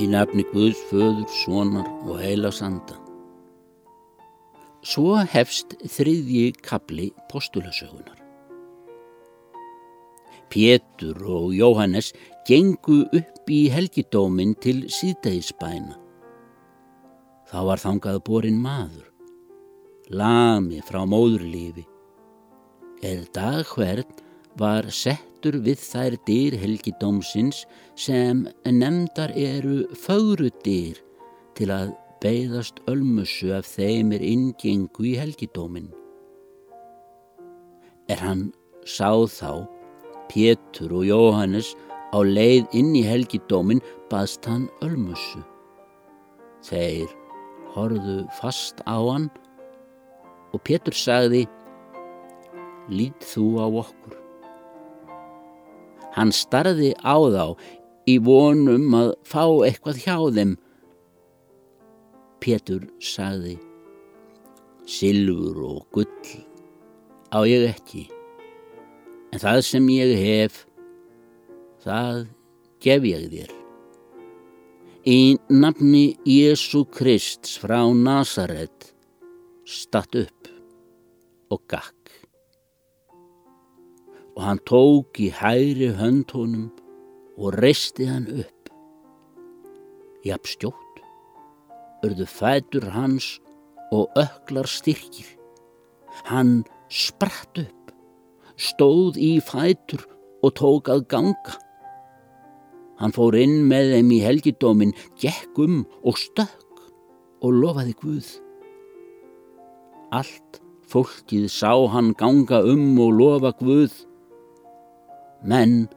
Í nafni Guðs, föður, sonar og heilasanda. Svo hefst þriðji kapli postulasögunar. Pétur og Jóhannes gengu upp í helgidómin til síðdegisbæna. Þá var þangað borin maður, lami frá móðurlífi. Er dag hvern var settur við þær dyr helgidómsins sem nefndar eru fögrudyr til að beigðast ölmussu af þeim er ingengu í helgidómin. Er hann sáð þá, Pétur og Jóhannes á leið inn í helgidómin baðst hann ölmussu. Þeir horðu fast á hann og Pétur sagði, lít þú á okkur. Hann starði á þá í vonum að fá eitthvað hjá þeim. Pétur sagði, Silfur og gull á ég ekki, en það sem ég hef, það gef ég þér. Í nafni Jésu Krist frá Nazaret statt upp og gakk og hann tók í hæri hönd honum og reisti hann upp. Jafn stjótt, örðu fætur hans og öklar styrkir. Hann spratt upp, stóð í fætur og tók að ganga. Hann fór inn með þeim í helgidómin, gekk um og stökk og lofaði Guð. Allt fólkið sá hann ganga um og lofa Guð menn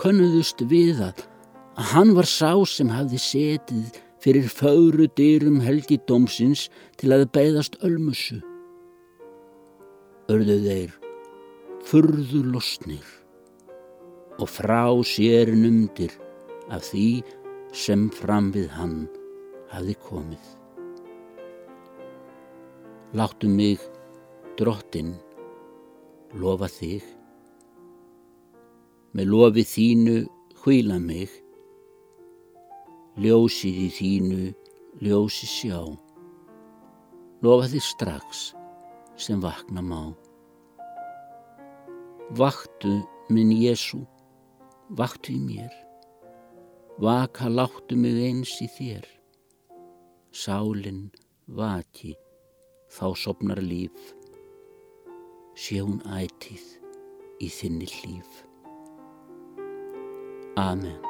könnuðust við að hann var sá sem hafði setið fyrir fögru dyrum helgidómsins til að beigðast ölmusu. Örðu þeir furðu losnir og frá sér numdir af því sem fram við hann hafði komið. Láttu mig, drottin, lofa þig með lofi þínu hvíla mig, ljósið í þínu ljósi sjá, lofa þig strax sem vakna má. Vaktu minn Jésu, vaktu í mér, vaka láttu mig eins í þér, sálinn vaki, þá sopnar líf, hún ætið í þinni hlýf. Amen.